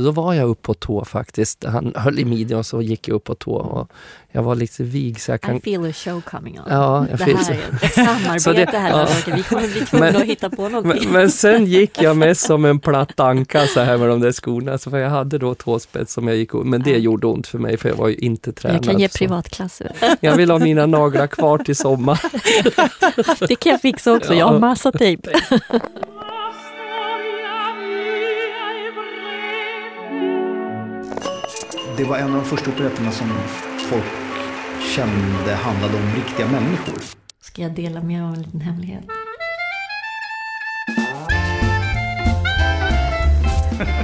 Då var jag upp på tå faktiskt. Han höll i midjan och så gick jag upp på tå. Och jag var lite vig så jag kan... I feel a show coming on. Ja, jag det feel här så. är ett samarbete det- här. ja. Vi kommer bli tvungna att hitta på någonting. Men, men sen gick jag mest som en platt anka så här med de där skorna. Så för jag hade då tåspets som jag gick upp. Men det Ja. gjorde ont för mig för jag var ju inte tränad. jag kan ge så. privatklasser. Jag vill ha mina naglar kvar till sommar. Det kan jag fixa också. Jag har massa tejp. Det var en av de första operetterna som folk kände handlade om riktiga människor. Ska jag dela med mig av en liten hemlighet?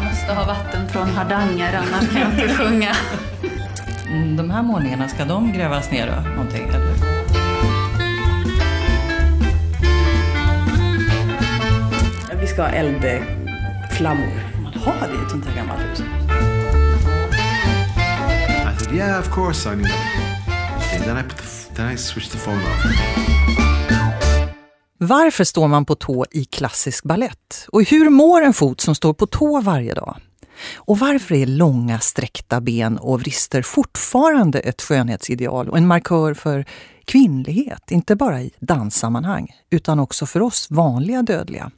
måste ha vatten från Hardanger, annars kan jag inte sjunga. Mm, De här målningarna, ska de grävas ner då? Någonting, eller? Vi ska ha eldflammor. Man har det i ett sånt här gammalt hus. Said, yeah, of course I need. And then I, put the, then I switched the phone off. Varför står man på tå i klassisk ballett? Och hur mår en fot som står på tå varje dag? Och varför är långa sträckta ben och vrister fortfarande ett skönhetsideal och en markör för kvinnlighet, inte bara i danssammanhang, utan också för oss vanliga dödliga?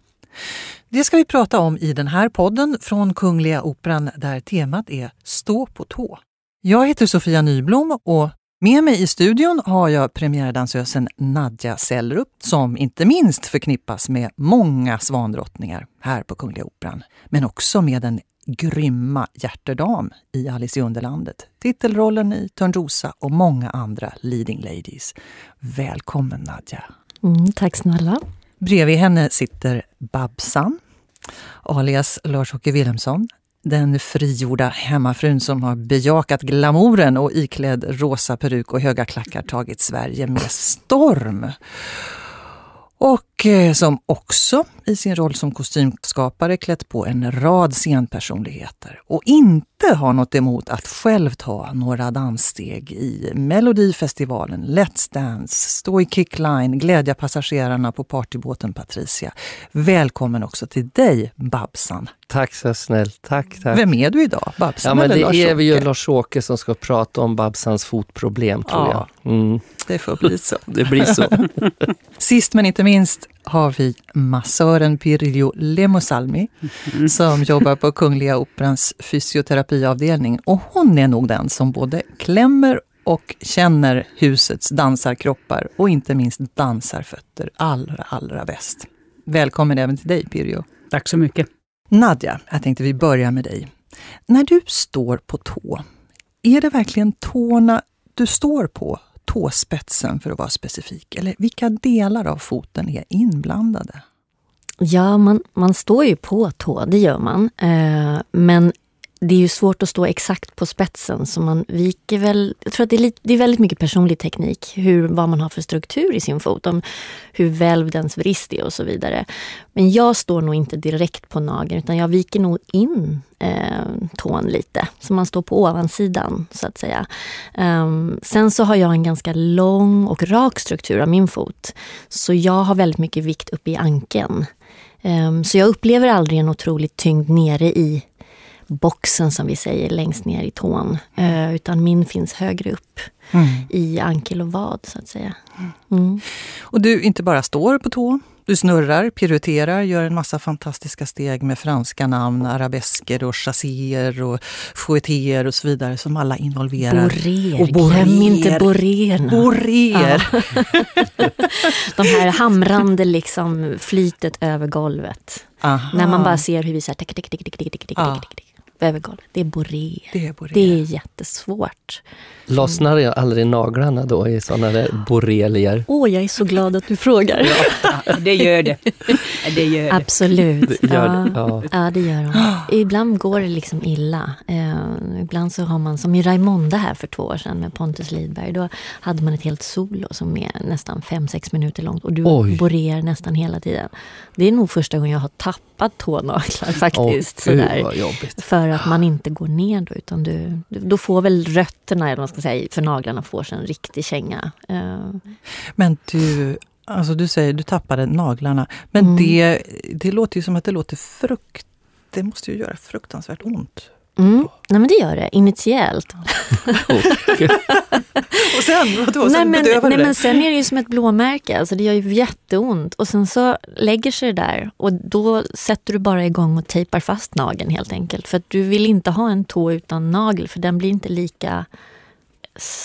Det ska vi prata om i den här podden från Kungliga Operan där temat är Stå på tå. Jag heter Sofia Nyblom och med mig i studion har jag premiärdansösen Nadja Sellrup som inte minst förknippas med många svandrottningar här på Kungliga Operan. Men också med den grymma hjärtedam i Alice i Underlandet, titelrollen i Törnrosa och många andra leading ladies. Välkommen Nadja! Mm, tack snälla. Bredvid henne sitter Babsan, alias Lars-Åke Wilhelmsson. Den frigjorda hemmafrun som har bejakat glamouren och iklädd rosa peruk och höga klackar tagit Sverige med storm. Och som också i sin roll som kostymskapare klätt på en rad scenpersonligheter och inte har något emot att själv ta några danssteg i Melodifestivalen, Let's Dance, stå i Kickline, glädja passagerarna på partybåten Patricia. Välkommen också till dig Babsan. Tack så snällt. Tack, tack. Vem är du idag? Babsan Ja, men eller det är vi ju Lars-Åke som ska prata om Babsans fotproblem tror Ja. jag. Mm, Det får bli så. det blir så. Sist men inte minst har vi massören Pirjo Lemosalmi som jobbar på Kungliga Operans fysioterapiavdelning. Och hon är nog den som både klämmer och känner husets dansarkroppar och inte minst dansarfötter allra, allra bäst. Välkommen även till dig Pirjo. Tack så mycket. Nadja, jag tänkte vi börjar med dig. När du står på tå, är det verkligen tårna du står på, tåspetsen för att vara specifik? Eller vilka delar av foten är inblandade? Ja, man, man står ju på tå, det gör man. Eh, men det är ju svårt att stå exakt på spetsen, så man viker väl... Jag tror att det är, lite, det är väldigt mycket personlig teknik, hur, vad man har för struktur i sin fot, om hur välvd ens vrist är och så vidare. Men jag står nog inte direkt på nageln, utan jag viker nog in eh, tån lite, så man står på ovansidan, så att säga. Um, sen så har jag en ganska lång och rak struktur av min fot, så jag har väldigt mycket vikt uppe i ankeln. Um, Så jag upplever aldrig en otrolig tyngd nere i boxen som vi säger längst ner i tån. Eh, Utan min finns högre upp i ankel och vad så att säga. Mm. Och du inte bara står på tå, du snurrar, pirueterar, gör en massa fantastiska steg med franska namn, arabesker och chasséer och fouettéer och så vidare som alla involverar. Borer, Och borer. glöm inte borerna. Borer! De här hamrande liksom flytet över golvet. Aha. När man bara ser hur vi så här, tick, tick, tick, tick, tick, tick, tick, Ja. tick, tick, över golvet. Det är borer. Det är. Det är jättesvårt. Lossnar det aldrig naglarna då i sådana där borrelier? Åh, jag är så glad att du frågar. Det gör det. Det gör. Absolut. Det gör ja. det, ja. ja, det gör de. Ibland går det liksom illa. Eh, ibland så har man, som i Raimonda här för två år sedan med Pontus Lidberg, då hade man ett helt solo som är nästan fem sex minuter långt och du Oj. nästan hela tiden. Det är nog första gången jag har tappat tånaglar faktiskt. Åh, gud, sådär. vad jobbigt. För att man inte går ner då, utan du, du, då får väl rötterna, eller vad man ska säga, för naglarna får sig en riktig känga. Eh, Men du, alltså du säger du tappade naglarna. Men Mm. det, det låter ju som att det låter frukt. Det måste ju göra fruktansvärt ont. Mm. Nej men det gör det, initiellt. Och sen, vadå? nej, Sen men, bedövar nej du men det? sen är det ju som ett blåmärke, alltså det gör ju jätteont. Och sen så lägger sig det där och då sätter du bara igång och tejpar fast nageln helt enkelt. För att du vill inte ha en tå utan nagel för den blir inte lika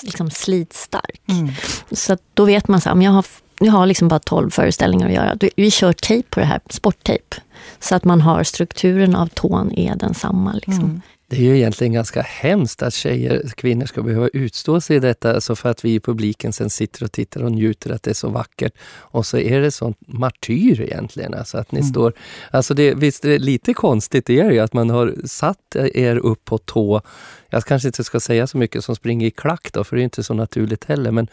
liksom, slitstark. Mm. Så då vet man så här, om jag har, jag har liksom bara 12 föreställningar att göra. Vi kör tejp på det här, sporttejp. Så att man har strukturen av tån är densamma. Liksom. Mm. Det är ju egentligen ganska hemskt att tjejer, kvinnor ska behöva utstå sig i detta, alltså för att vi i publiken sen sitter och tittar och njuter att det är så vackert. Och så är det sånt martyr egentligen. Alltså att ni Mm. står, alltså det, visst är det lite konstigt, det är ju att man har satt er upp på tå. Jag kanske inte ska säga så mycket som springer i klack då, för det är inte så naturligt heller. Men,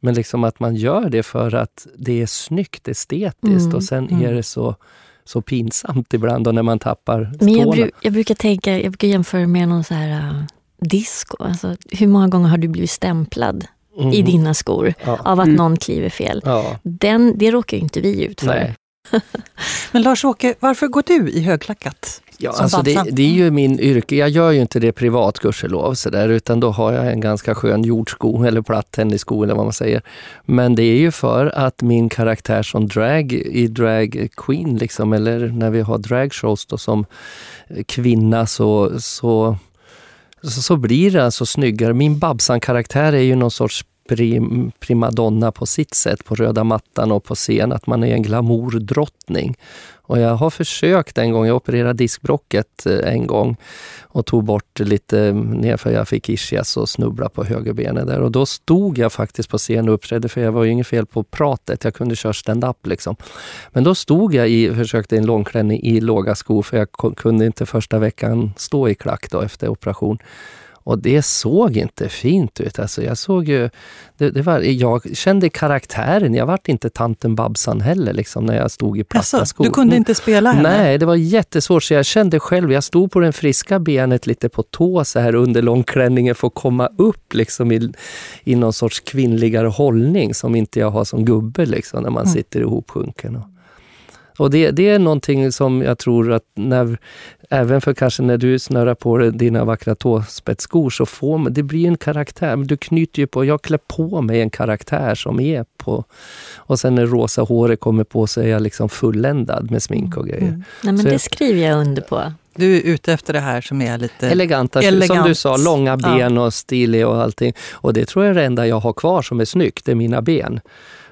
men liksom att man gör det för att det är snyggt estetiskt Mm, och sen mm. är det så, så pinsamt ibland då när man tappar Men jag, bru- jag brukar tänka, jag brukar jämföra med någon så här uh, disco. Alltså, hur många gånger har du blivit stämplad i Mhm. dina skor Ja. av att Mm. någon kliver fel? Ja. Den, det råkar ju inte vi ut för. Nej. Men Lars-Åke, varför går du i högklackat? Ja, alltså det, det är ju min yrke. Jag gör ju inte det privat gudskelov utan då har jag en ganska skön jordsko eller platt tennissko eller vad man säger. Men det är ju för att min karaktär som drag i Drag Queen, liksom, eller när vi har dragshows då som kvinna så, så, så, så blir det alltså snyggare. Min Babsan-karaktär är ju någon sorts prim, primadonna på sitt sätt, på röda mattan och på scen, att man är en glamourdrottning. Och jag har försökt en gång, jag opererade diskbrocket eh, en gång och tog bort lite mm, nerför jag fick ischias och snubbla på högerbenet där. Och då stod jag faktiskt på scen och uppträdde, för jag var ju inget fel på pratet, jag kunde köra stand-up liksom. Men då stod jag i, försökte en långklänning i låga skor, för jag kunde inte första veckan stå i klack då efter operation. Och det såg inte fint ut. Alltså jag såg ju, det, det var, jag kände karaktären, jag vart inte tanten Babsan heller liksom, när jag stod i platta Alltså, skor. du kunde inte spela henne? Nej, det var jättesvårt. Så jag kände själv, jag stod på den friska benet lite på tå så här under långklänningen för att komma upp liksom i, i någon sorts kvinnligare hållning som inte jag har som gubbe liksom, när man Mm. sitter ihopsjunken. Och, och det, det är någonting som jag tror att när, även för kanske när du snörar på dig dina vackra tåspetsskor så får man, det blir en karaktär. Men du knyter ju på, jag klär på mig en karaktär som är på, och sen när rosa håret kommer på så är jag liksom fulländad med smink och grejer. Mm. Nej, men Så det jag- skriver jag under på. Du är ute efter det här som är lite... Eleganta, som Elegant. du sa, långa Ja. ben och stilig och allting. Och det tror jag är det enda jag har kvar som är snyggt, det är mina ben.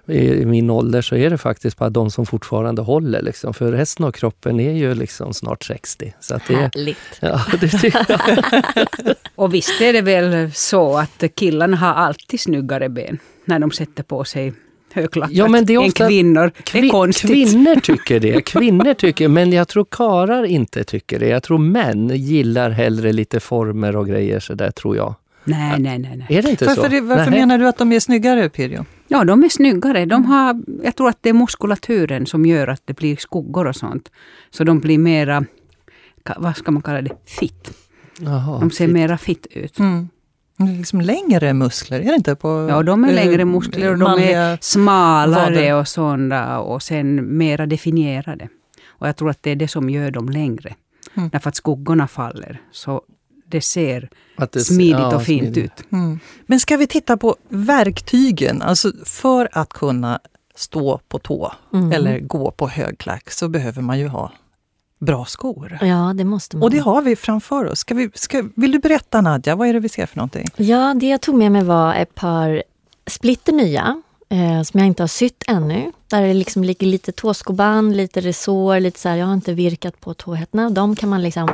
I min ålder så är det faktiskt bara de som fortfarande håller. Liksom. För resten av kroppen är ju liksom snart 60. Så att det, Härligt. ja, det tycker jag. Och visst är det väl så att killarna har alltid snyggare ben när de sätter på sig högklackat Ja, men det är ofta- än kvinnor. det är Kvin- konstigt. Kvinnor tycker det, kvinnor tycker, men jag tror karar inte tycker det. Jag tror män gillar hellre lite former och grejer så där tror jag. Nej, nej, nej. nej. Är det inte Varför, så? det- varför Nej. menar du att de är snyggare, Pirjo? Ja, de är snyggare. De har, jag tror att det är muskulaturen som gör att det blir skuggor och sånt. Så de blir mera, vad ska man kalla det, fit. Jaha, De ser fint. mera fit ut. Mm. Det är liksom längre muskler, är det inte? På, Ja, de är längre muskler och de är smalare vader. och sådana och sen mera definierade. Och jag tror att det är det som gör dem längre. Mm. Därför att skuggorna faller. Så det ser Att det- smidigt ja, och fint smidigt. ut. Mm. Men ska vi titta på verktygen? Alltså för att kunna stå på tå Mm. eller gå på högklack så behöver man ju ha bra skor. Ja, det måste man. Och det har vi framför oss. Ska vi, ska, vill du berätta Nadja, vad är det vi ser för någonting? Ja, det jag tog med mig var ett par splitter nya eh, som jag inte har sytt ännu. Där det liksom ligger lite tåskoband, lite resår, lite så här, jag har inte virkat på tåhättorna. De kan man liksom...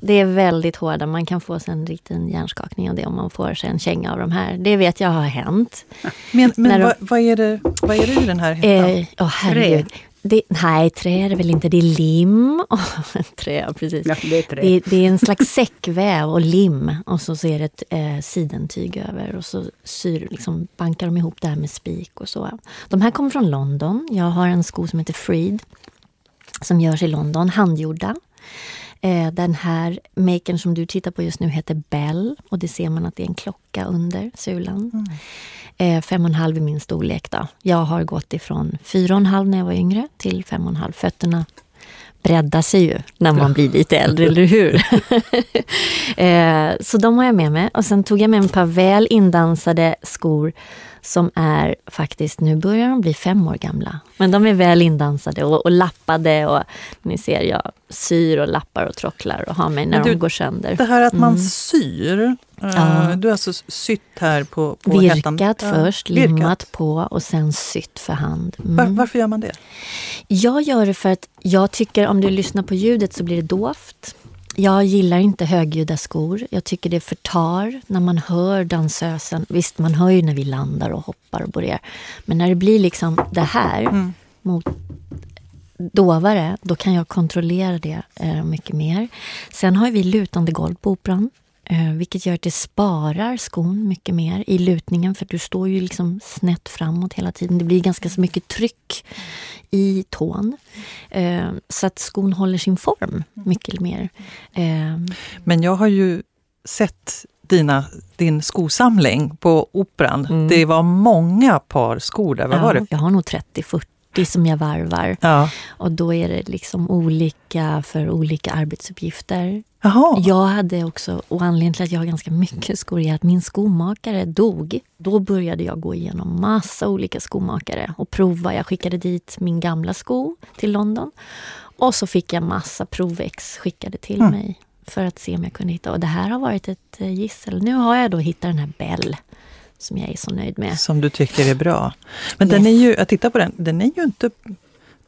Det är väldigt hårda, man kan få sig en riktig hjärnskakning av det om man får sig en känga av de här. Det vet jag har hänt. Men, men vad, vad, är det, vad är det i den här hettan? Eh, oh, herregud. Det, nej, trä är det väl inte. Det är lim. Oh, trä, precis. Ja, det är trä. Det, det är en slags säckväv och lim och så, så är det ett eh, sidentyg över och så syr, liksom, bankar de ihop det här med spik och så. De här kommer från London. Jag har en sko som heter Freed som görs i London, handgjorda. Eh, den här makern som du tittar på just nu heter Bell och det ser man att det är en klocka under sulan. Eh, fem och en halv är min storlek. Då. Jag har gått ifrån fyra och en halv när jag var yngre till fem och en halv. Fötterna breddar sig ju när man blir lite äldre, eller hur? eh, så de har jag med mig. Och sen tog jag med mig ett par väl indansade skor som är faktiskt, nu börjar de bli fem år gamla. Men de är väl indansade och, och lappade och ni ser jag syr och lappar och trocklar och har mig när du, de går sönder. Det här att man Mm. syr, eh, Ja. du har alltså sytt här på, på Virkat hettan. Ja, först, virkat. limmat på och sen sytt för hand. Mm. Var, varför gör man det? Jag gör det för att jag tycker om du lyssnar på ljudet så blir det dovt. Jag gillar inte högljudda skor. Jag tycker det förtar när man hör dansösen. Visst, man hör ju när vi landar och hoppar och börjar. Men när det blir liksom det här Mm. mot dovare, då kan jag kontrollera det eh, mycket mer. Sen har vi lutande golv på operan. Eh, vilket gör att det sparar skon mycket mer i lutningen för du står ju liksom snett framåt hela tiden. Det blir ganska så mycket tryck i tån. Eh, så att skon håller sin form mycket mer. Eh, Men jag har ju sett dina, din skosamling på Operan. Mm. Det var många par skor där. Vad ja, var det? Jag har nog 30-40 som jag varvar. Ja. Och då är det liksom olika för olika arbetsuppgifter. Jaha. Jag hade också, och anledningen till att jag har ganska mycket skor är att min skomakare dog. Då började jag gå igenom massa olika skomakare och prova. Jag skickade dit min gamla sko till London. Och så fick jag massa provex skickade till Mm. mig för att se om jag kunde hitta. Och det här har varit ett eh, gissel. Nu har jag då hittat den här Bell som jag är så nöjd med. Som du tycker är bra. Men den Yes. är ju, jag tittar på den, den är ju inte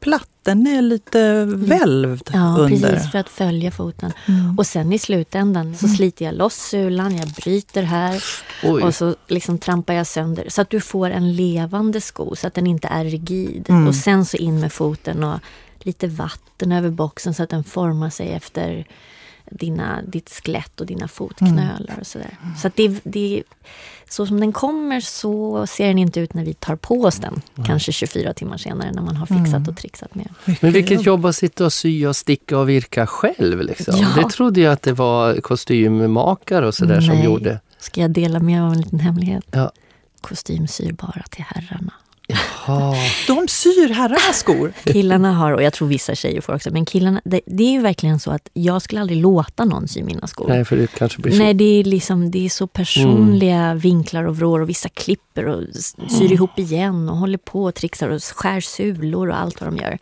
platt. Den är lite välvd Ja, under. precis för att följa foten. Mm. Och sen i slutändan så sliter jag loss sulan, jag bryter här Oj. och så liksom trampar jag sönder. Så att du får en levande sko, så att den inte är rigid. Mm. Och sen så in med foten och lite vatten över boxen så att den formar sig efter dina, ditt skelett och dina fotknölar och sådär. Så att det, det, så som den kommer så ser den inte ut när vi tar på oss den. Kanske 24 timmar senare när man har fixat Mm. och trixat med. Men vilket jobb att sitta och sy och sticka och virka själv. Liksom. Ja. Det trodde jag att det var kostymmakare och sådär som gjorde. Ska jag dela med mig av en liten hemlighet? Ja. Kostym syr bara till herrarna. Ha. De syr herrarnas skor. Killarna har, och jag tror vissa tjejer får också, men killarna, det, det är ju verkligen så att jag skulle aldrig låta någon sy mina skor. Nej, för det kanske blir så. Nej, det är, liksom, det är så personliga vinklar och vrår och vissa klipper och syr ihop igen och håller på och trixar och skär sulor och allt vad de gör.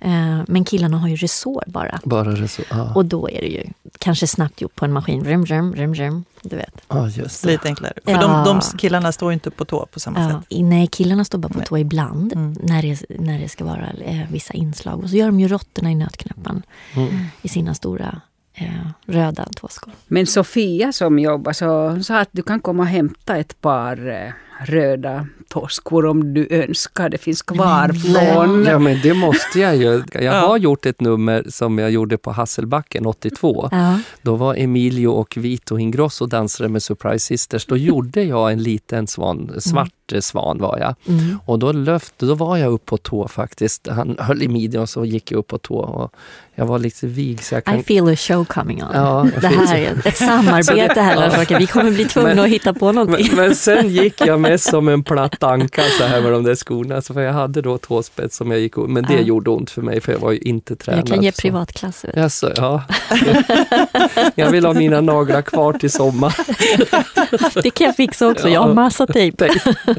Eh, men killarna har ju resår bara. Bara så. Ja, Och då är det ju kanske snabbt gjort på en maskin. Rum, rum, rum, rum, du vet. ja just det. Lite enklare. För Ja. de, de killarna står ju inte på tå på samma Ja. sätt. Nej, killarna står bara på Nej. tå ibland Mm. när, det, när det ska vara eh, vissa inslag. Och så gör de ju råttorna i nötknäppan Mm. i sina stora eh, röda tåskor. Men Sofia som jobbar så sa att du kan komma och hämta ett par eh, röda tåskor om du önskar. Det finns kvar från... Ja, men det måste jag ju. Jag Ja. har gjort ett nummer som jag gjorde på Hasselbacken 82. Ja. Då var Emilio och Vito Ingrosso dansare med Surprise Sisters. Då gjorde jag en liten svan, svart svan var jag. Mm. Och då, löft, då var jag upp på tå faktiskt. Han höll i midjan och så gick jag upp på tå. Och jag var lite vig så jag kan... I feel a show coming on. Ja, det här är ett samarbete här Åke. Vi kommer bli tvungna Men- att hitta på någonting. Men, men sen gick jag mest som en platt anka så här med de där skorna. Så för jag hade då tåspets som jag gick Men det Ja. gjorde ont för mig för jag var ju inte tränad. Jag kan ge så. privatklass. Jaså, ja. jag vill ha mina naglar kvar till sommar. Det kan jag fixa också. Jag har Ja. massa tejp.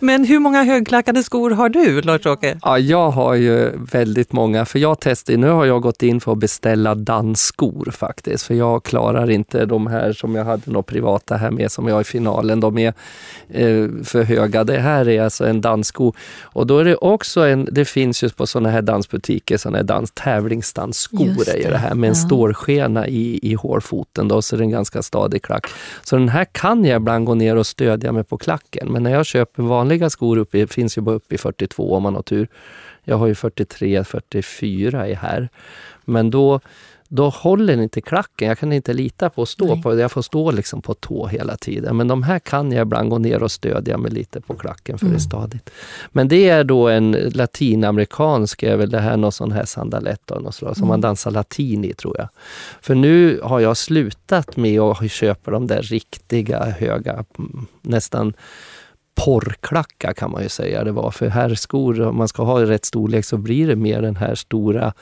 Men hur många högklackade skor har du, Lars-Åke? Ja, jag har ju väldigt många, för jag testar, nu har jag gått in för att beställa dansskor faktiskt, för jag klarar inte de här som jag hade några privata här med som jag i finalen, de är eh, för höga. Det här är alltså en danssko och då är det också en, det finns ju på sådana här dansbutiker, sådana här dans, tävlingsdansskor Just är ju det, det här med en ja. stålskena i, i hårfoten då, så det är en ganska stadig klack. Så den här kan jag ibland gå ner och stödja mig på klacken, men när jag köper vanliga skor, uppe, finns ju bara uppe i 42 om man har tur. Jag har ju 43, 44 i här. Men då, då håller inte klacken. Jag kan inte lita på att stå Nej. på. Jag får stå liksom på tå hela tiden. Men de här kan jag ibland gå ner och stödja mig lite på klacken för det är Mm. stadigt. Men det är då en latinamerikansk, är väl det här någon sån här sandalett av något slag, som Mm. man dansar latin i tror jag. För nu har jag slutat med att köpa de där riktiga höga, mm, nästan porrklackar kan man ju säga det var. För herrskor, om man ska ha rätt storlek så blir det mer den här stora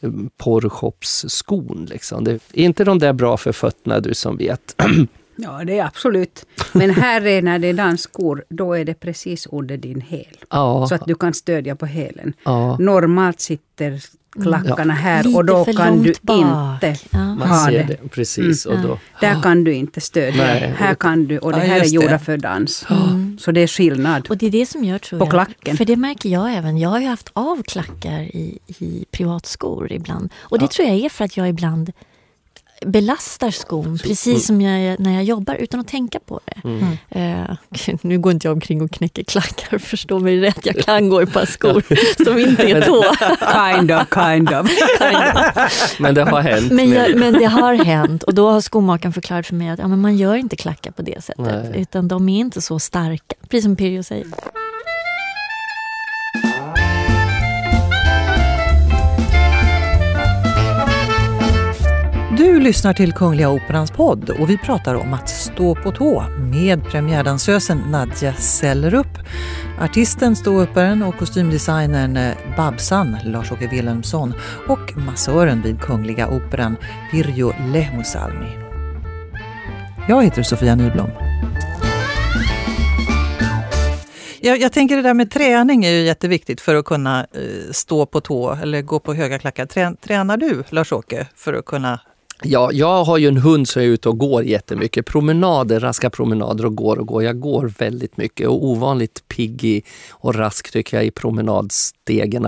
eh, porrshopsskon. Liksom. Det är inte de där bra för fötterna du som vet. Ja, det är absolut. Men här är när det är dansskor, då är det precis under din häl. Ja, Så att du kan stödja på hälen. ja. Normalt sitter klackarna här Lite och då kan du bak. inte Ja. Ha det. det. Precis. Och då, Där kan du inte stödja. Nej. Här kan du, och det Ja, här är gjorda för dans. Så det är skillnad. Och det är det som gör, tror På jag, klacken. för det märker jag även. Jag har ju haft av klackar i, i privatskor ibland. Och det tror jag är för att jag ibland belastar skon precis som jag är när jag jobbar utan att tänka på det. Mm. Eh, nu går inte jag omkring och knäcker klackar, förstå mig rätt. Jag kan gå i ett par skor som inte är tå. Kind of, kind of. Men det har hänt. Men, jag, men det har hänt och då har skomakaren förklarat för mig att ja, men man gör inte klackar på det sättet. Nej. Utan de är inte så starka, precis som Pirjo säger. Du lyssnar till Kungliga Operans podd och vi pratar om att stå på tå med premiärdansösen Nadja Sellerup, artisten, ståupparen och kostymdesignern Babsan Lars-Åke Wilhelmsson och massören vid Kungliga Operan Pirjo Lehmusalmi. Jag heter Sofia Nyblom. Jag, jag tänker det där med träning är ju jätteviktigt för att kunna eh, stå på tå eller gå på höga klackar. Trän, tränar du Lars-Åke för att kunna Ja, jag har ju en hund som är ute och går jättemycket. Promenader, raska promenader och går och går. Jag går väldigt mycket och ovanligt pigg och rask tycker jag i promenadstegen.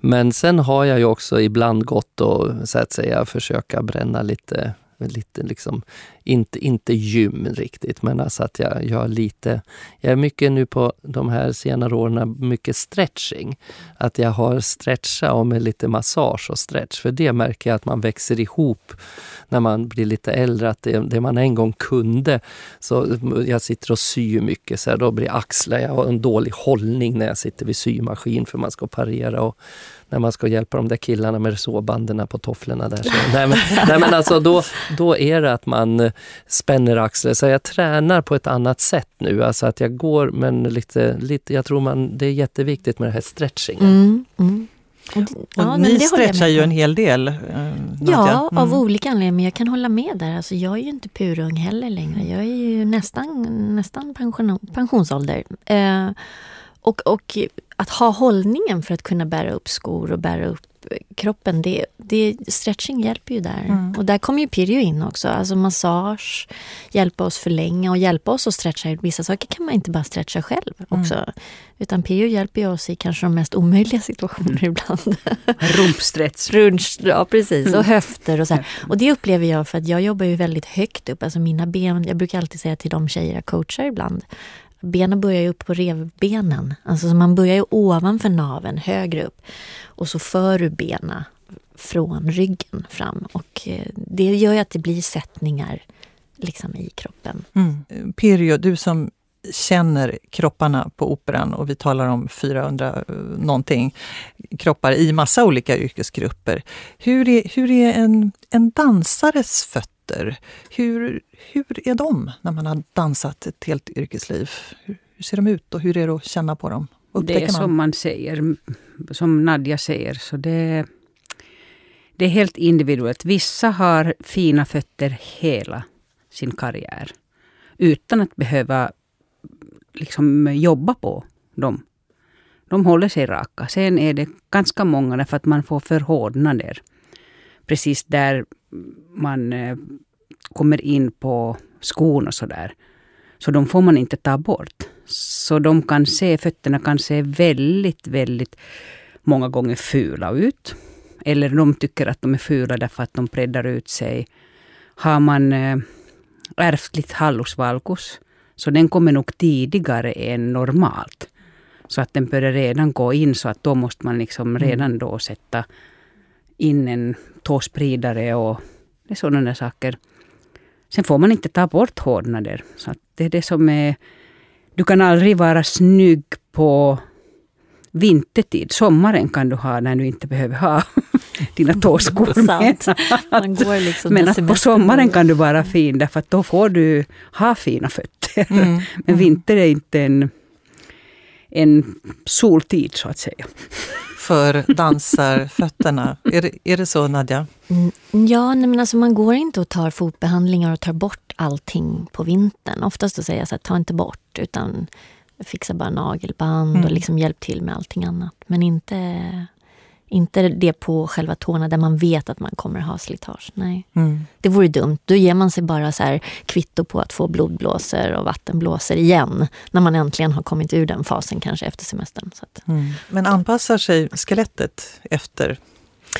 Men sen har jag ju också ibland gått och så att säga försöka bränna lite Lite liksom, inte, inte gym riktigt, men alltså att jag gör lite... Jag är mycket nu på de här senare åren, mycket stretching. Att jag har stretchat och med lite massage och stretch. För det märker jag att man växer ihop när man blir lite äldre. Att det, det man en gång kunde, så jag sitter och syr mycket, så här, då blir axlar, jag har en dålig hållning när jag sitter vid symaskin för man ska parera och när man ska hjälpa de där killarna med såbanden på tofflorna där. Så, nej, men, nej men alltså då, då är det att man eh, spänner axlar. Så jag tränar på ett annat sätt nu. Alltså att jag går men lite, lite jag tror man, det är jätteviktigt med det här stretchingen. Mm, mm. Och Och ja, men ni stretchar ju en hel del. eh. Ja, av Mm. olika anledningar. Men jag kan hålla med där. Alltså, jag är ju inte purung heller längre. Jag är ju nästan, nästan pension, pensionsålder. Eh, och, och att ha hållningen för att kunna bära upp skor och bära upp eh, kroppen, det, det, stretching hjälper ju där. Mm. Och där kommer ju Pirjo in också. Alltså massage, hjälpa oss förlänga och hjälpa oss att stretcha. Vissa saker kan man inte bara stretcha själv också. Utan Pirjo hjälper ju oss i kanske de mest omöjliga situationer ibland. Rumpstretch. Runch, ja precis, och höfter och så här. Och det upplever jag för att jag jobbar ju väldigt högt upp. Alltså mina ben, jag brukar alltid säga till de tjejer jag coachar ibland, benen börjar ju upp på revbenen. Alltså så man börjar ju ovanför naven, högre upp. Och så för du benen från ryggen fram. Och eh, det gör ju att det blir sättningar liksom i kroppen. Mm. Pirjo, du som känner kropparna på operan och vi talar om 400 eh, någonting kroppar i massa olika yrkesgrupper. Hur är, hur är en, en dansares fötter? Hur, hur är de när man har dansat ett helt yrkesliv? Hur, hur ser de ut och hur är det att känna på dem? Det Upptäcker är man? som man säger, som Nadja säger, så det, det är helt individuellt. Vissa har fina fötter hela sin karriär. Utan att behöva liksom jobba på dem. De håller sig raka. Sen är det ganska många därför att man får förhårdnader. Precis där man eh, kommer in på skon och sådär. Så de får man inte ta bort. Så de kan se, fötterna kan se väldigt, väldigt många gånger fula ut. Eller de tycker att de är fula därför att de breddar ut sig. Har man eh, ärftligt hallus så den kommer nog tidigare än normalt. Så att den börjar redan gå in så att då måste man liksom redan då sätta in en tåspridare och det är sådana där saker. Sen får man inte ta bort hårdnader. Så att det är det som är... Du kan aldrig vara snygg på vintertid. Sommaren kan du ha när du inte behöver ha dina tåskor med. Går liksom Men att på sommaren kan du vara fin därför att då får du ha fina fötter. Mm. Men vinter är inte en en soltid så att säga. För dansarfötterna. Är det, är det så Nadja? Mm, Ja, nej, men alltså man går inte och tar fotbehandlingar och tar bort allting på vintern. Oftast då säger jag så här, ta inte bort utan fixa bara nagelband Mm. och liksom hjälp till med allting annat. Men inte, inte det på själva tårna där man vet att man kommer ha slitage. Nej. Mm. Det vore dumt. Då ger man sig bara så här kvitto på att få blodblåsor och vattenblåsor igen. När man äntligen har kommit ur den fasen kanske efter semestern. Att, Mm. Men anpassar sig skelettet efter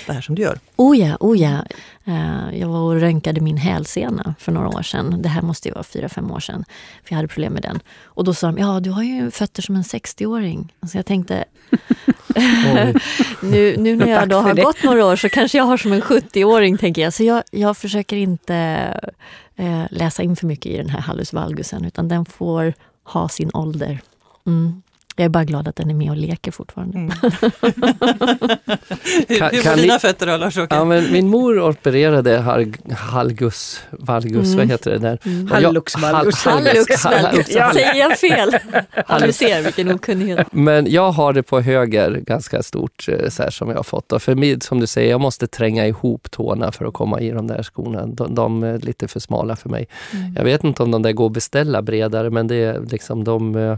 det här som du gör? Oh ja, oh ja. Eh, Jag var och röntgade min hälsena för några år sedan. Det här måste ju vara fyra, fem år sedan. För jag hade problem med den. Och då sa de, ja du har ju fötter som en 60-åring. Så jag tänkte, nu, nu när jag då har det. gått några år så kanske jag har som en 70-åring, tänker jag. Så jag, jag försöker inte eh, läsa in för mycket i den här hallus valgusen, utan den får ha sin ålder. Mm. Jag är bara glad att den är med och leker fortfarande. Mm. Hur hur kan var ni- dina fötter då Lars-Åke? Ja, men min mor opererade halg, halgus, valgus, Mm. vad heter det där? Mm. Hallux valgus. hal- Hallux valgus. Säger jag fel? Du ser vilken okunnighet. Men jag har det på höger ganska stort, eh, så här, som jag har fått. Och för mig, som du säger, jag måste tränga ihop tårna för att komma i de där skorna. De, de är lite för smala för mig. Jag vet inte om de där går att beställa bredare, men det är liksom de...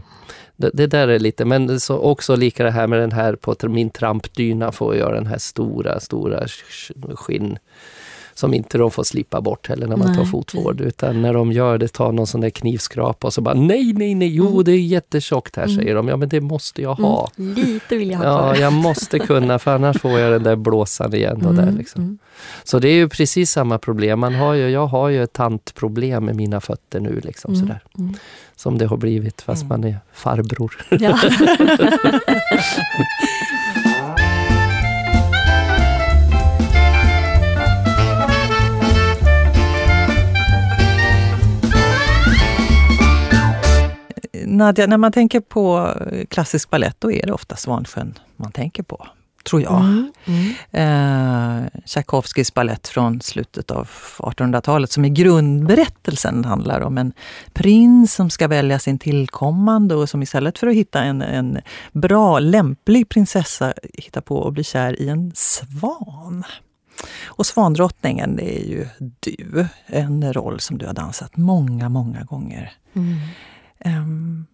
Det, det där är lite, men så också lika det här med den här på min trampdyna får jag den här stora, stora skinn som inte de får slippa bort heller när man tar Nej, fotvård. Utan när de gör det, tar någon sån där knivskrapa och så bara nej, nej, nej, jo Mm. det är jättetjockt här Mm. säger de. Ja men det måste jag ha. Mm, lite vill jag ha Ja, jag måste kunna för annars får jag den där blåsan igen. Och där, Mm, liksom. mm. Så det är ju precis samma problem. Man har ju, jag har ju ett tantproblem med mina fötter nu. Liksom, Mm, sådär. mm. Som det har blivit fast Mm. man är farbror. Ja. Nadja, när man tänker på eh, klassisk ballett då är det ofta Svansjön man tänker på, tror jag. Mm, mm. Eh, Tchaikovskys ballett från slutet av 1800-talet som i grundberättelsen handlar om en prins som ska välja sin tillkommande och som istället för att hitta en, en bra, lämplig prinsessa hittar på att bli kär i en svan. Och Svandrottningen, det är ju du. En roll som du har dansat många, många gånger. Mm. Um,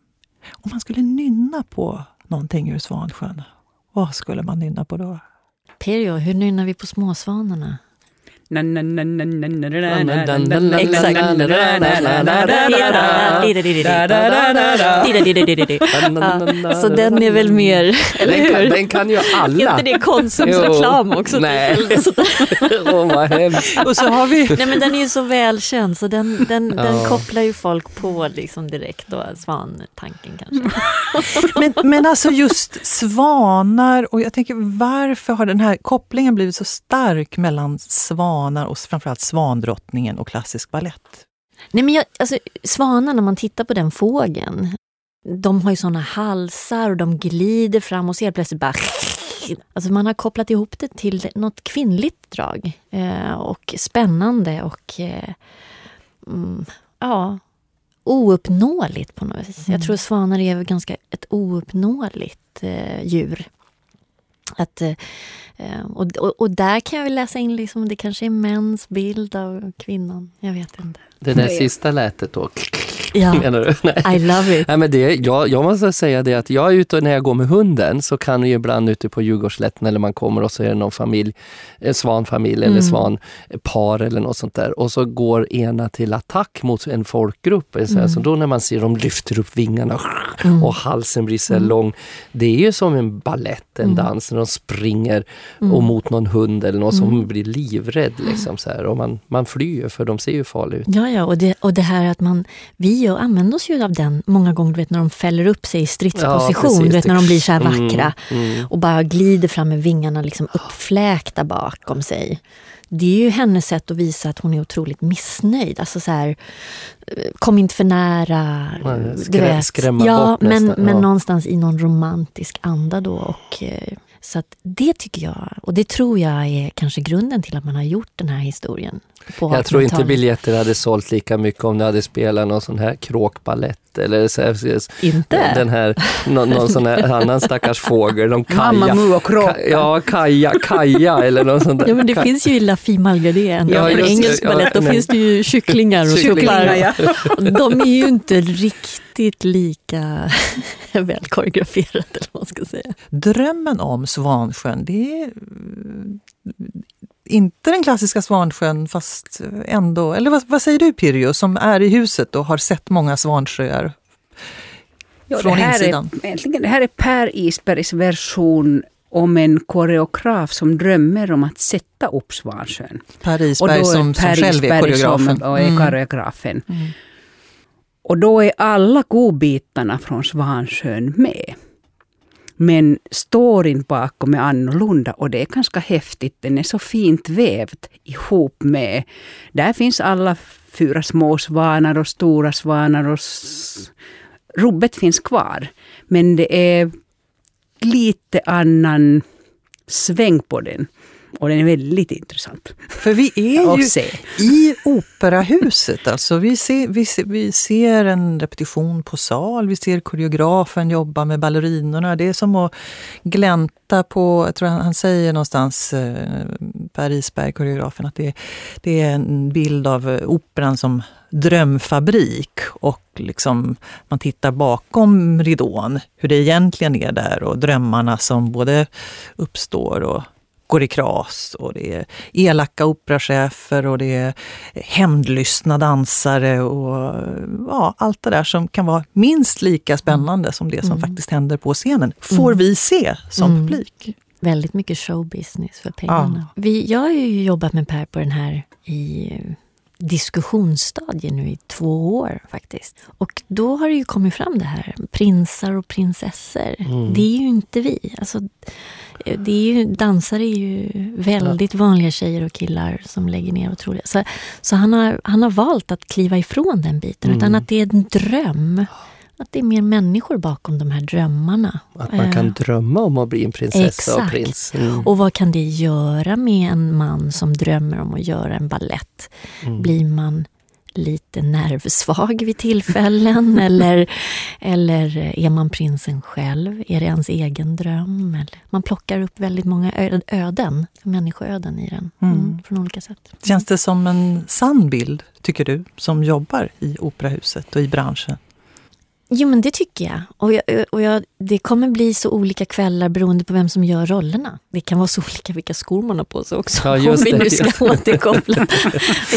om man skulle nynna på någonting ur Svansjön, vad skulle man nynna på då? Perio, hur nynnar vi på småsvanarna? Exakt. så den är väl mer, eller Den kan, hur? den kan ju Är alla. inte det Konsums reklam också? Nej. Åh, vad hemskt. Och så har vi Nej men den är ju så välkänd så den, den, den kopplar ju folk på liksom direkt då, svantanken kanske. men, men alltså just svanar och jag tänker varför har den här kopplingen blivit så stark mellan svanar och framförallt svandrottningen och klassisk ballett? Nej men jag, alltså, svanar, när man tittar på den fågeln, de har ju såna halsar och de glider fram och helt plötsligt bara... Alltså man har kopplat ihop det till något kvinnligt drag. Eh, och spännande och eh, mm, ja, ouppnåeligt på något vis. Jag tror svanar är ganska ett ouppnåeligt eh, djur. Att, eh, och, och, och där kan jag väl läsa in, liksom, det kanske är mäns bild av kvinnan. Jag vet inte. Det där sista lätet då, Ja, menar du? Nej. I love it. Nej, men det, jag, jag måste säga det att jag är ute och när jag går med hunden så kan vi ibland ute på Djurgårdsslätten eller man kommer och så är det någon familj, en svanfamilj eller Mm. svanpar eller något sånt där och så går ena till attack mot en folkgrupp. Så, här, så då när man ser dem lyfter upp vingarna Mm. och halsen blir så här lång. Det är ju som en ballett, en Mm. dans när de springer Mm. och mot någon hund eller någon som Mm. blir livrädd. Liksom, så här. Och man, man flyr för de ser ju farliga ut. Ja, ja och, det, och det här att man, vi ju använder oss ju av den många gånger du vet, när de fäller upp sig i stridsposition, Ja, du vet, när de blir så här vackra Mm, mm. och bara glider fram med vingarna liksom uppfläkta bakom sig. Det är ju hennes sätt att visa att hon är otroligt missnöjd. Alltså så här, eh, kom inte för nära. Nej, skrä- skrämma ja, bort men, nästan, men ja. någonstans i någon romantisk anda då. Och, eh, så det tycker jag, och det tror jag är kanske grunden till att man har gjort den här historien. På Jag tror inte 1800-talet. biljetter hade sålt lika mycket om du hade spelat någon sån här kråkballett eller så här, Inte? den här, någon, någon sån här annan stackars fågel, någon kaja. Mamma Mu och kråka. Ka, ja, kaja, kaja eller något sånt där. Ja, men det finns ju i La Fille Malgardet, Ja, ja, det. engelsk Ja, balett, då nej. finns det ju kycklingar och Kycklingar, tuppar. De är ju inte riktigt lika väl koreograferade, eller vad man ska säga. Drömmen om Svansjön, det är inte den klassiska Svansjön fast ändå, eller vad, vad säger du Pirjo som är i huset och har sett många svansjöar Ja, från det, här insidan? är, det här är Per Isbergs version om en koreograf som drömmer om att sätta upp Svansjön. Per Isberg är som, som Per själv är Isberg koreografen. Som, och är Mm. koreografen. Och då är alla godbitarna från Svansjön med. Men storyn bakom är annorlunda och det är ganska häftigt. Den är så fint vävt ihop med... Där finns alla fyra små svanar och stora svanar och... Rubbet finns kvar. Men det är lite annan sväng på den. Och den är väldigt intressant För vi är ju i operahuset. Alltså vi, ser, vi, ser, vi ser en repetition på sal, vi ser koreografen jobba med ballerinorna. Det är som att glänta på, jag tror han, han säger någonstans, eh, Per Isberg, koreografen, att det, det är en bild av eh, operan som drömfabrik och liksom man tittar bakom ridån, hur det egentligen är där och drömmarna som både uppstår och går i kras och det är elaka operachefer och det är hämndlystna dansare och ja, allt det där som kan vara minst lika spännande som det som faktiskt händer på scenen, får vi se som Mm. publik. Väldigt mycket showbusiness för pengarna. Vi, jag har ju jobbat med Per på den här i diskussionsstadie nu i två år faktiskt. Och då har det ju kommit fram det här, prinsar och prinsessor. Det är ju inte vi. Alltså, det är ju, dansare är ju väldigt vanliga tjejer och killar som lägger ner otroliga... Så, så han, har, han har valt att kliva ifrån den biten, utan att det är en dröm. Att det är mer människor bakom de här drömmarna. Att man kan Eh, drömma om att bli en prinsessa och Exakt. prins. Mm. och vad kan det göra med en man som drömmer om att göra en ballett? Mm. Blir man lite nervsvag vid tillfällen? eller, eller är man prinsen själv? Är det ens egen dröm? Eller, man plockar upp väldigt många öden, människoöden i den, Mm. mm, från olika sätt. Känns det som en sann bild, tycker du, som jobbar i operahuset och i branschen? Jo, men det tycker jag. Och, jag, och jag, det kommer bli så olika kvällar beroende på vem som gör rollerna. Det kan vara så olika vilka skor man har på sig också. Ja, just om vi det, nu ska återkoppla.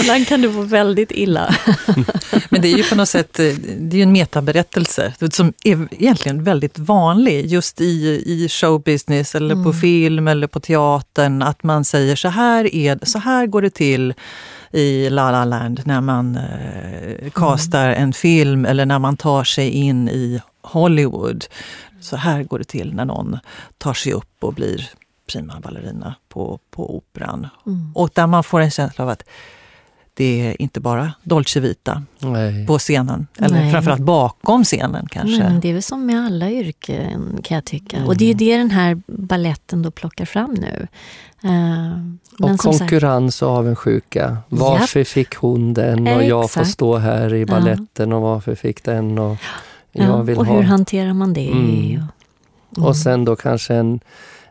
Ibland kan det vara väldigt illa. Men det är ju på något sätt eh, det är en metaberättelse som är egentligen väldigt vanlig just i, i showbusiness eller på film eller på teatern. Att man säger så här, är, så här går det till i La La Land när man eh, castar en film eller när man tar sig in i Hollywood. Så här går det till när någon tar sig upp och blir prima ballerina på, på operan. Och där man får en känsla av att det är inte bara Dolce Vita Nej. på scenen. Eller Nej. framförallt bakom scenen kanske. Men det är väl som med alla yrken kan jag tycka. Och det är ju det den här balletten då plockar fram nu. Men Och sagt- konkurrens och avundsjuka. Varför fick hon den och jag får stå här i balletten och varför fick den och jag ja, vill och ha. hur hanterar man det? Mm. Och, Och sen då kanske en,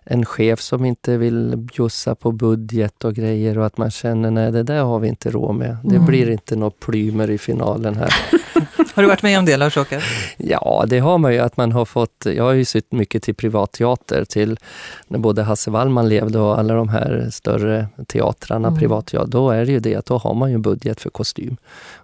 en chef som inte vill bjussa på budget och grejer och att man känner nej det där har vi inte råd med. Det Mm. blir inte något plymer i finalen här. Har du varit med om det Lars-Åke? Ja, det har man ju. att man har fått, Jag har ju sytt mycket till privatteater, till när både Hasse Wallman levde och alla de här större teatrarna, Mm. privatteater. Då är det ju det att då har man ju budget för kostym.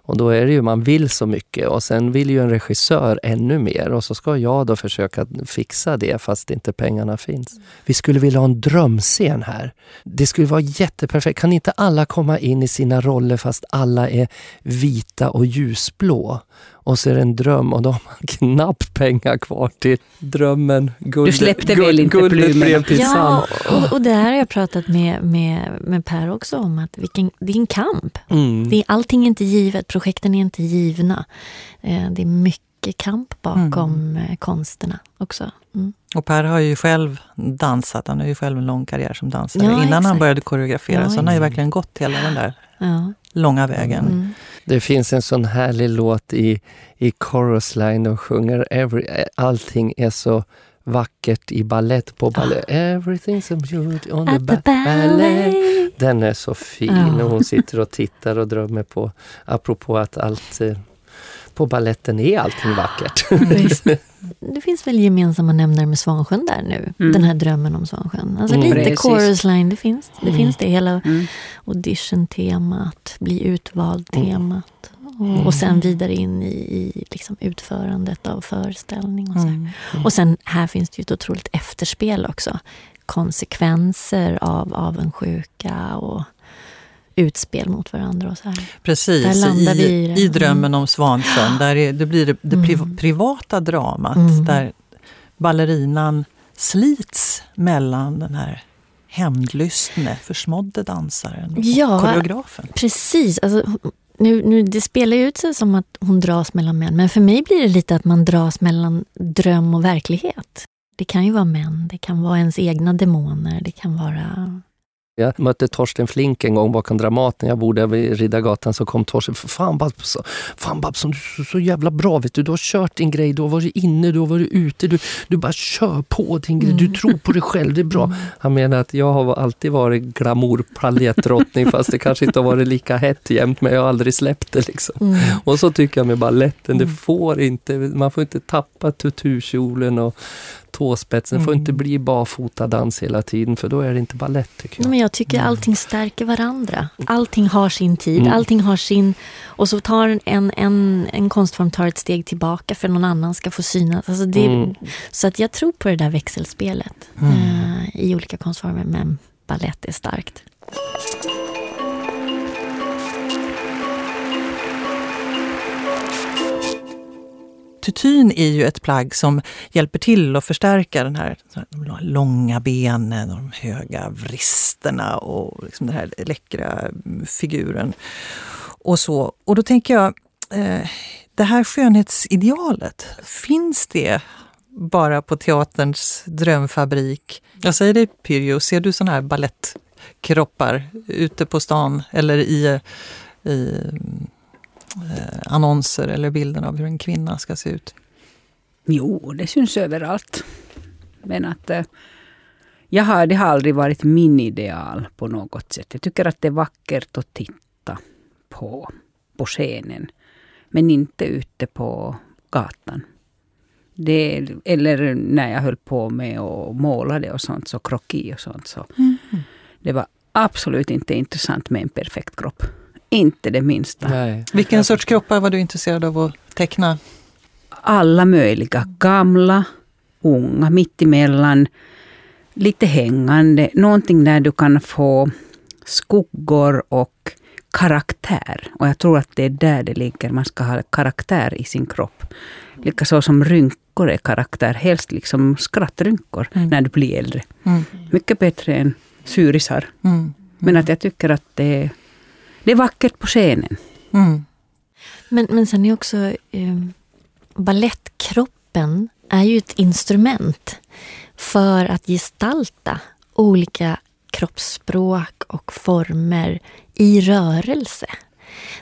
Och då är det ju, man vill så mycket och sen vill ju en regissör ännu mer och så ska jag då försöka fixa det fast inte pengarna finns. Vi skulle vilja ha en drömscen här. Det skulle vara jätteperfekt. Kan inte alla komma in i sina roller fast alla är vita och ljusblå? Och så är det en dröm och då har man knappt pengar kvar till drömmen. Guld, släppte väl inte sand. Ja, och, och det här har jag pratat med, med, med Per också om, att vilken, det är en kamp. Mm. Det är, allting är inte givet, projekten är inte givna. Eh, det är mycket kamp bakom eh, konsterna också. Mm. Och Per har ju själv dansat, han har ju själv en lång karriär som dansare Ja, innan han exakt. började koreografera. Ja, så han har ju verkligen gått hela den där Ja. Långa vägen. Mm. Det finns en sån härlig låt i, i Chorus Line. De sjunger every, allting är så vackert i ballett på ballet. Everything's so beautiful on the, Ah. At the ba- ballet. ballet. Den är så fin Ja. och hon sitter och tittar och drömmer på, apropå att allt eh, på balletten är allting vackert. Visst. Det finns väl gemensamma nämnare med Svansjön där nu. Mm. Den här drömmen om Svansjön. Alltså Mm. lite Precis. chorus line, det finns det. Mm. Finns det hela Mm. audition-temat, bli utvald-temat. Och, och sen vidare in i, i liksom utförandet av föreställning. Och, så. Mm. och sen här finns det ju ett otroligt efterspel också. Konsekvenser av avundsjuka och utspel mot varandra. och så här. Precis, i, vi i drömmen om Svansjön. Där är, det blir det, det Mm. privata dramat Mm. där ballerinan slits mellan den här hämndlystne, försmådde dansaren och Ja. koreografen. Precis. Alltså, nu, nu, det spelar ju ut sig som att hon dras mellan män, men för mig blir det lite att man dras mellan dröm och verklighet. Det kan ju vara män, det kan vara ens egna demoner, det kan vara... Jag mötte Torsten Flink en gång bakom Dramaten. Jag bodde vid Riddargatan så kom Torsten. Fan Babs, fan Babson, du är så, så jävla bra. Vet du. du har kört din grej, du har varit inne, du har varit ute. Du, du bara kör på din grej. Du tror på dig själv, det är bra. Han menar att jag har alltid varit glamour paljettdrottning fast det kanske inte har varit lika hett jämt men jag har aldrig släppt det. Liksom. Mm. Och så tycker jag med balletten, det får inte, man får inte tappa tutukjolen och tåspetsen. Det får inte bli barfotadans hela tiden för då är det inte ballett tycker jag. Men jag tycker allting stärker varandra. Allting har sin tid, Mm. allting har sin... Och så tar en, en, en konstform tar ett steg tillbaka för någon annan ska få synas. Alltså det, Mm. Så att jag tror på det där växelspelet eh, i olika konstformer, men ballett är starkt. Tutyn är ju ett plagg som hjälper till att förstärka den här, de långa benen och de höga vristerna och liksom den här läckra figuren. Och, så. och då tänker jag, eh, det här skönhetsidealet, finns det bara på teaterns drömfabrik? Jag säger det Pyrjo, ser du sådana här ballettkroppar ute på stan eller i, i annonser eller bilden av hur en kvinna ska se ut? Jo, det syns överallt. Men att eh, jag har, det har aldrig varit min ideal på något sätt. Jag tycker att det är vackert att titta på, på scenen. Men inte ute på gatan. Det, eller när jag höll på med att måla det och sånt, så kroki och sånt. Så Det var absolut inte intressant med en perfekt kropp. Inte det minsta. Nej. Vilken sorts kroppar var du intresserad av att teckna? alla möjliga. Gamla, unga, mittemellan, lite hängande. Någonting där du kan få skuggor och karaktär. Och jag tror att det är där det ligger. Man ska ha karaktär i sin kropp. Likaså som rynkor är karaktär. Helst liksom skrattrynkor Mm. när du blir äldre. Mm. Mycket bättre än surisar. Mm. Men att jag tycker att det, det är vackert på scenen. Mm. Men, men sen är också eh, ballettkroppen är ju ett instrument för att gestalta olika kroppsspråk och former i rörelse.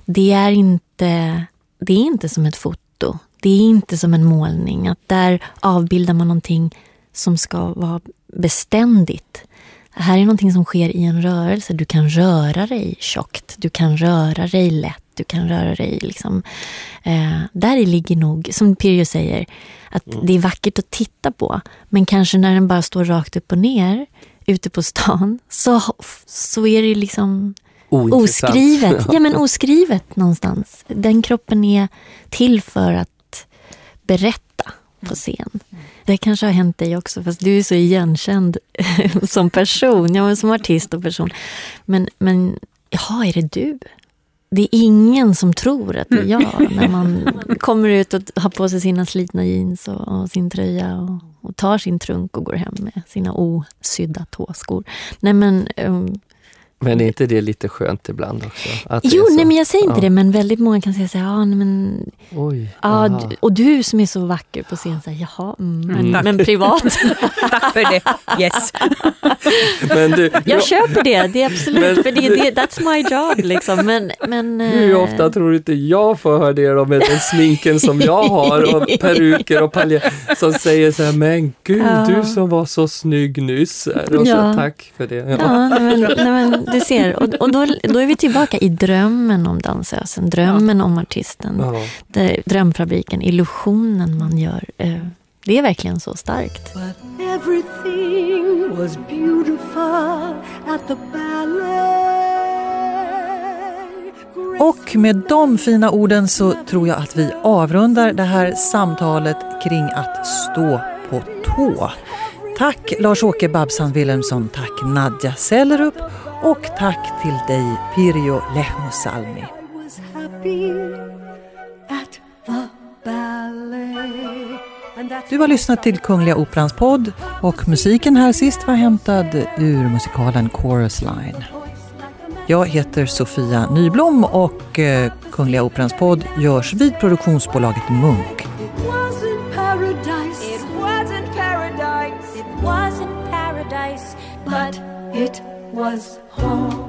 Det är inte, det är inte som ett foto. Det är inte som en målning. Att där avbildar man någonting som ska vara beständigt. Det här är någonting som sker i en rörelse. Du kan röra dig tjockt, du kan röra dig lätt, du kan röra dig liksom... Eh, där ligger nog, som Pirjo säger, att det är vackert att titta på. Men kanske när den bara står rakt upp och ner ute på stan så, så är det liksom oskrivet. Ja, men oskrivet någonstans. Den kroppen är till för att berätta på scen. Det kanske har hänt dig också, fast du är så igenkänd som person, ja, som artist och person. Men, men jaha, är det du? Det är ingen som tror att det är jag när man kommer ut och har på sig sina slitna jeans och, och sin tröja och, och tar sin trunk och går hem med sina osydda tåskor. Nej men, um, Men är inte det lite skönt ibland också? Jo, nej men jag säger inte Ja. det, men väldigt många kan säga så här, ja, men, Oj, ja, och du som är så vacker på scen, så här, jaha, mm, men, Mm. men privat. Tack för det. Yes. Men du, Jag köper det, det är absolut, Men- för det, det, that's my job liksom. Men, men, hur eh, ofta tror du inte jag får höra det då med den sminken som jag har och peruker och paljetter som säger så här, men gud Ja. du som var så snygg nyss. Och Ja. så, tack för det. Ja. Ja, nej, men, nej, men du ser, och, och då, då är vi tillbaka i drömmen om dansösen, drömmen om artisten, Ja. det, drömfabriken, illusionen man gör. Eh, det är verkligen så starkt. Everything was beautiful at the ballet. Och med de fina orden så tror jag att vi avrundar det här samtalet kring att stå på tå. Tack Lars-Åke Babsan Wilhelmsson, tack Nadja Sellerup och tack till dig Pirjo Lehmusalmi. I was happy at the ballet. And that's Du har lyssnat till Kungliga Operans podd och musiken här sist var hämtad ur musikalen Chorus Line. Jag heter Sofia Nyblom och eh, Kungliga Operans podd görs vid produktionsbolaget Munk. It was home.